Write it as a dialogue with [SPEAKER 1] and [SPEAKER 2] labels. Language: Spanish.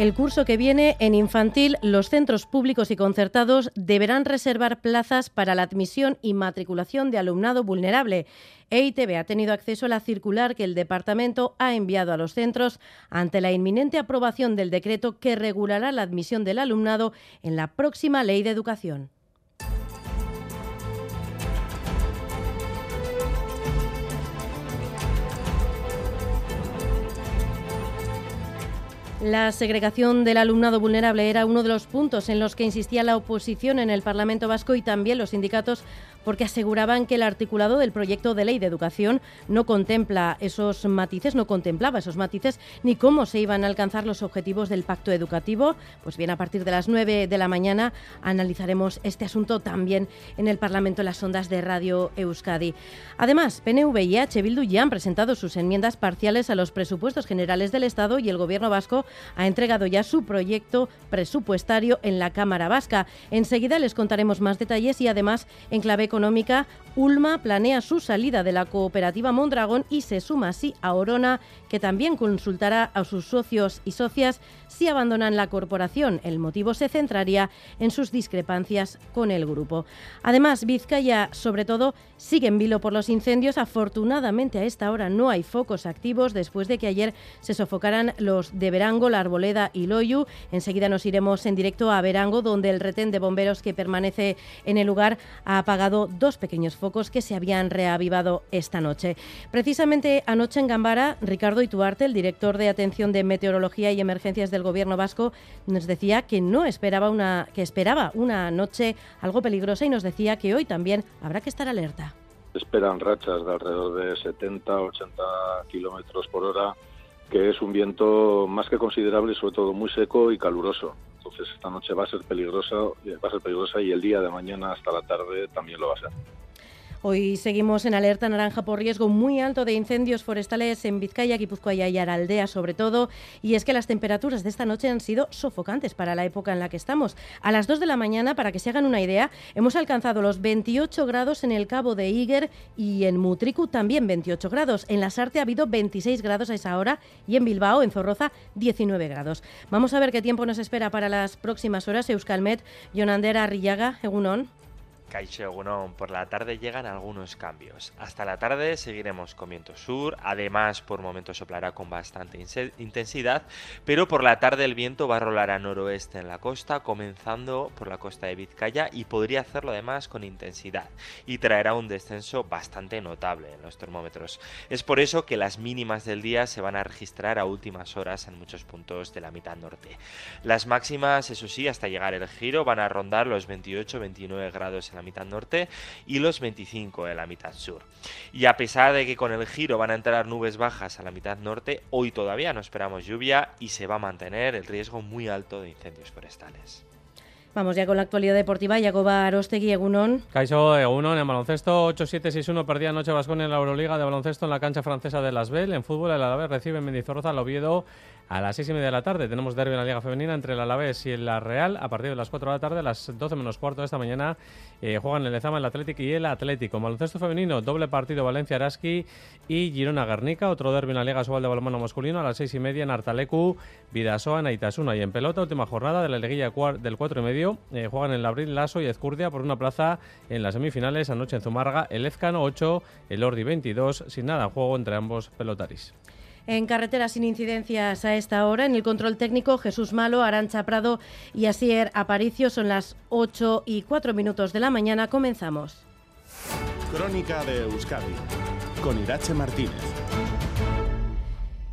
[SPEAKER 1] El curso que viene en infantil, los centros públicos y concertados deberán reservar plazas para la admisión y matriculación de alumnado vulnerable. EITB ha tenido acceso a la circular que el departamento ha enviado a los centros ante la inminente aprobación del decreto que regulará la admisión del alumnado en la próxima ley de educación. La segregación del alumnado vulnerable era uno de los puntos en los que insistía la oposición en el Parlamento Vasco y también los sindicatos porque aseguraban que el articulado del proyecto de ley de educación no contempla esos matices, no contemplaba esos matices ni cómo se iban a alcanzar los objetivos del pacto educativo. Pues bien, a partir de las 9 de la mañana analizaremos este asunto también en el Parlamento en las ondas de Radio Euskadi. Además, PNV y H. Bildu ya han presentado sus enmiendas parciales a los presupuestos generales del Estado y el Gobierno vasco ha entregado ya su proyecto presupuestario en la Cámara Vasca. Enseguida les contaremos más detalles y además en clave económica, Ulma planea su salida de la cooperativa Mondragón y se suma así a Orona, que también consultará a sus socios y socias si abandonan la corporación. El motivo se centraría en sus discrepancias con el grupo. Además, Vizcaya, sobre todo, sigue en vilo por los incendios. Afortunadamente, a esta hora no hay focos activos después de que ayer se sofocaran los de Verango, La Arboleda y Loyu. Enseguida nos iremos en directo a Verango, donde el retén de bomberos que permanece en el lugar ha apagado dos pequeños focos que se habían reavivado esta noche. Precisamente anoche en Gambara, Ricardo Ituarte, el director de Atención de Meteorología y Emergencias del Gobierno vasco, nos decía que no esperaba una que esperaba una noche algo peligrosa y nos decía que hoy también habrá que estar alerta.
[SPEAKER 2] Esperan rachas de alrededor de 70, 80 kilómetros por hora, que es un viento más que considerable sobre todo muy seco y caluroso. Entonces esta noche va a ser peligrosa, va a ser peligrosa y el día de mañana hasta la tarde también lo va a ser.
[SPEAKER 1] Hoy seguimos en alerta naranja por riesgo muy alto de incendios forestales en Vizcaya, Guipúzcoa y Araldea sobre todo. Y es que las temperaturas de esta noche han sido sofocantes para la época en la que estamos. A las 2 de la mañana, para que se hagan una idea, hemos alcanzado los 28 grados en el Cabo de Iger y en Mutricu también 28 grados. En la Sarte ha habido 26 grados a esa hora y en Bilbao, en Zorroza, 19 grados. Vamos a ver qué tiempo nos espera para las próximas horas. Euskalmet, Jonandera Arrillaga, Egunon.
[SPEAKER 3] Caixo por la tarde llegan algunos cambios. Hasta la tarde seguiremos con viento sur, además por momentos soplará con bastante intensidad, pero por la tarde el viento va a rolar a noroeste en la costa, comenzando por la costa de Vizcaya y podría hacerlo además con intensidad y traerá un descenso bastante notable en los termómetros. Es por eso que las mínimas del día se van a registrar a últimas horas en muchos puntos de la mitad norte. Las máximas, eso sí, hasta llegar el giro van a rondar los 28-29 grados en la mitad norte y los 25 en la mitad sur. Y a pesar de que con el giro van a entrar nubes bajas a la mitad norte, hoy todavía no esperamos lluvia y se va a mantener el riesgo muy alto de incendios forestales.
[SPEAKER 1] Vamos ya con la actualidad deportiva. Jacoba Arostegui, Egunon.
[SPEAKER 4] Caiso Egunon en baloncesto. 8-7-6-1 perdía anoche Vascón en la Euroliga de baloncesto en la cancha francesa de Las Bell. En fútbol, el Alavés recibe en Mendizorroza al Oviedo a las 6 y media de la tarde. Tenemos derbi en la Liga Femenina entre el Alavés y el La Real. A partir de las 4 de la tarde, a las 12 menos cuarto de esta mañana, eh, juegan el Lezama, el Atlético y el Atlético. baloncesto femenino, doble partido Valencia-Araski y Girona-Garnica. Otro derbi en la Liga Sobal de Balonmano Masculino a las 6 y media en Artalecu, Vidasoa, Naitasuna. Y en pelota, última jornada de la Liguilla del 4 y medio, eh, juegan el Abril Lasso y Ezcurdia por una plaza en las semifinales. Anoche en Zumarga, el Ezcano 8, el Ordi 22, sin nada en juego entre ambos pelotaris.
[SPEAKER 1] En carretera sin incidencias a esta hora, en el control técnico, Jesús Malo, Arancha Prado y Asier Aparicio. Son las 8 y 4 minutos de la mañana. Comenzamos.
[SPEAKER 5] Crónica de Euskadi con Irache Martínez.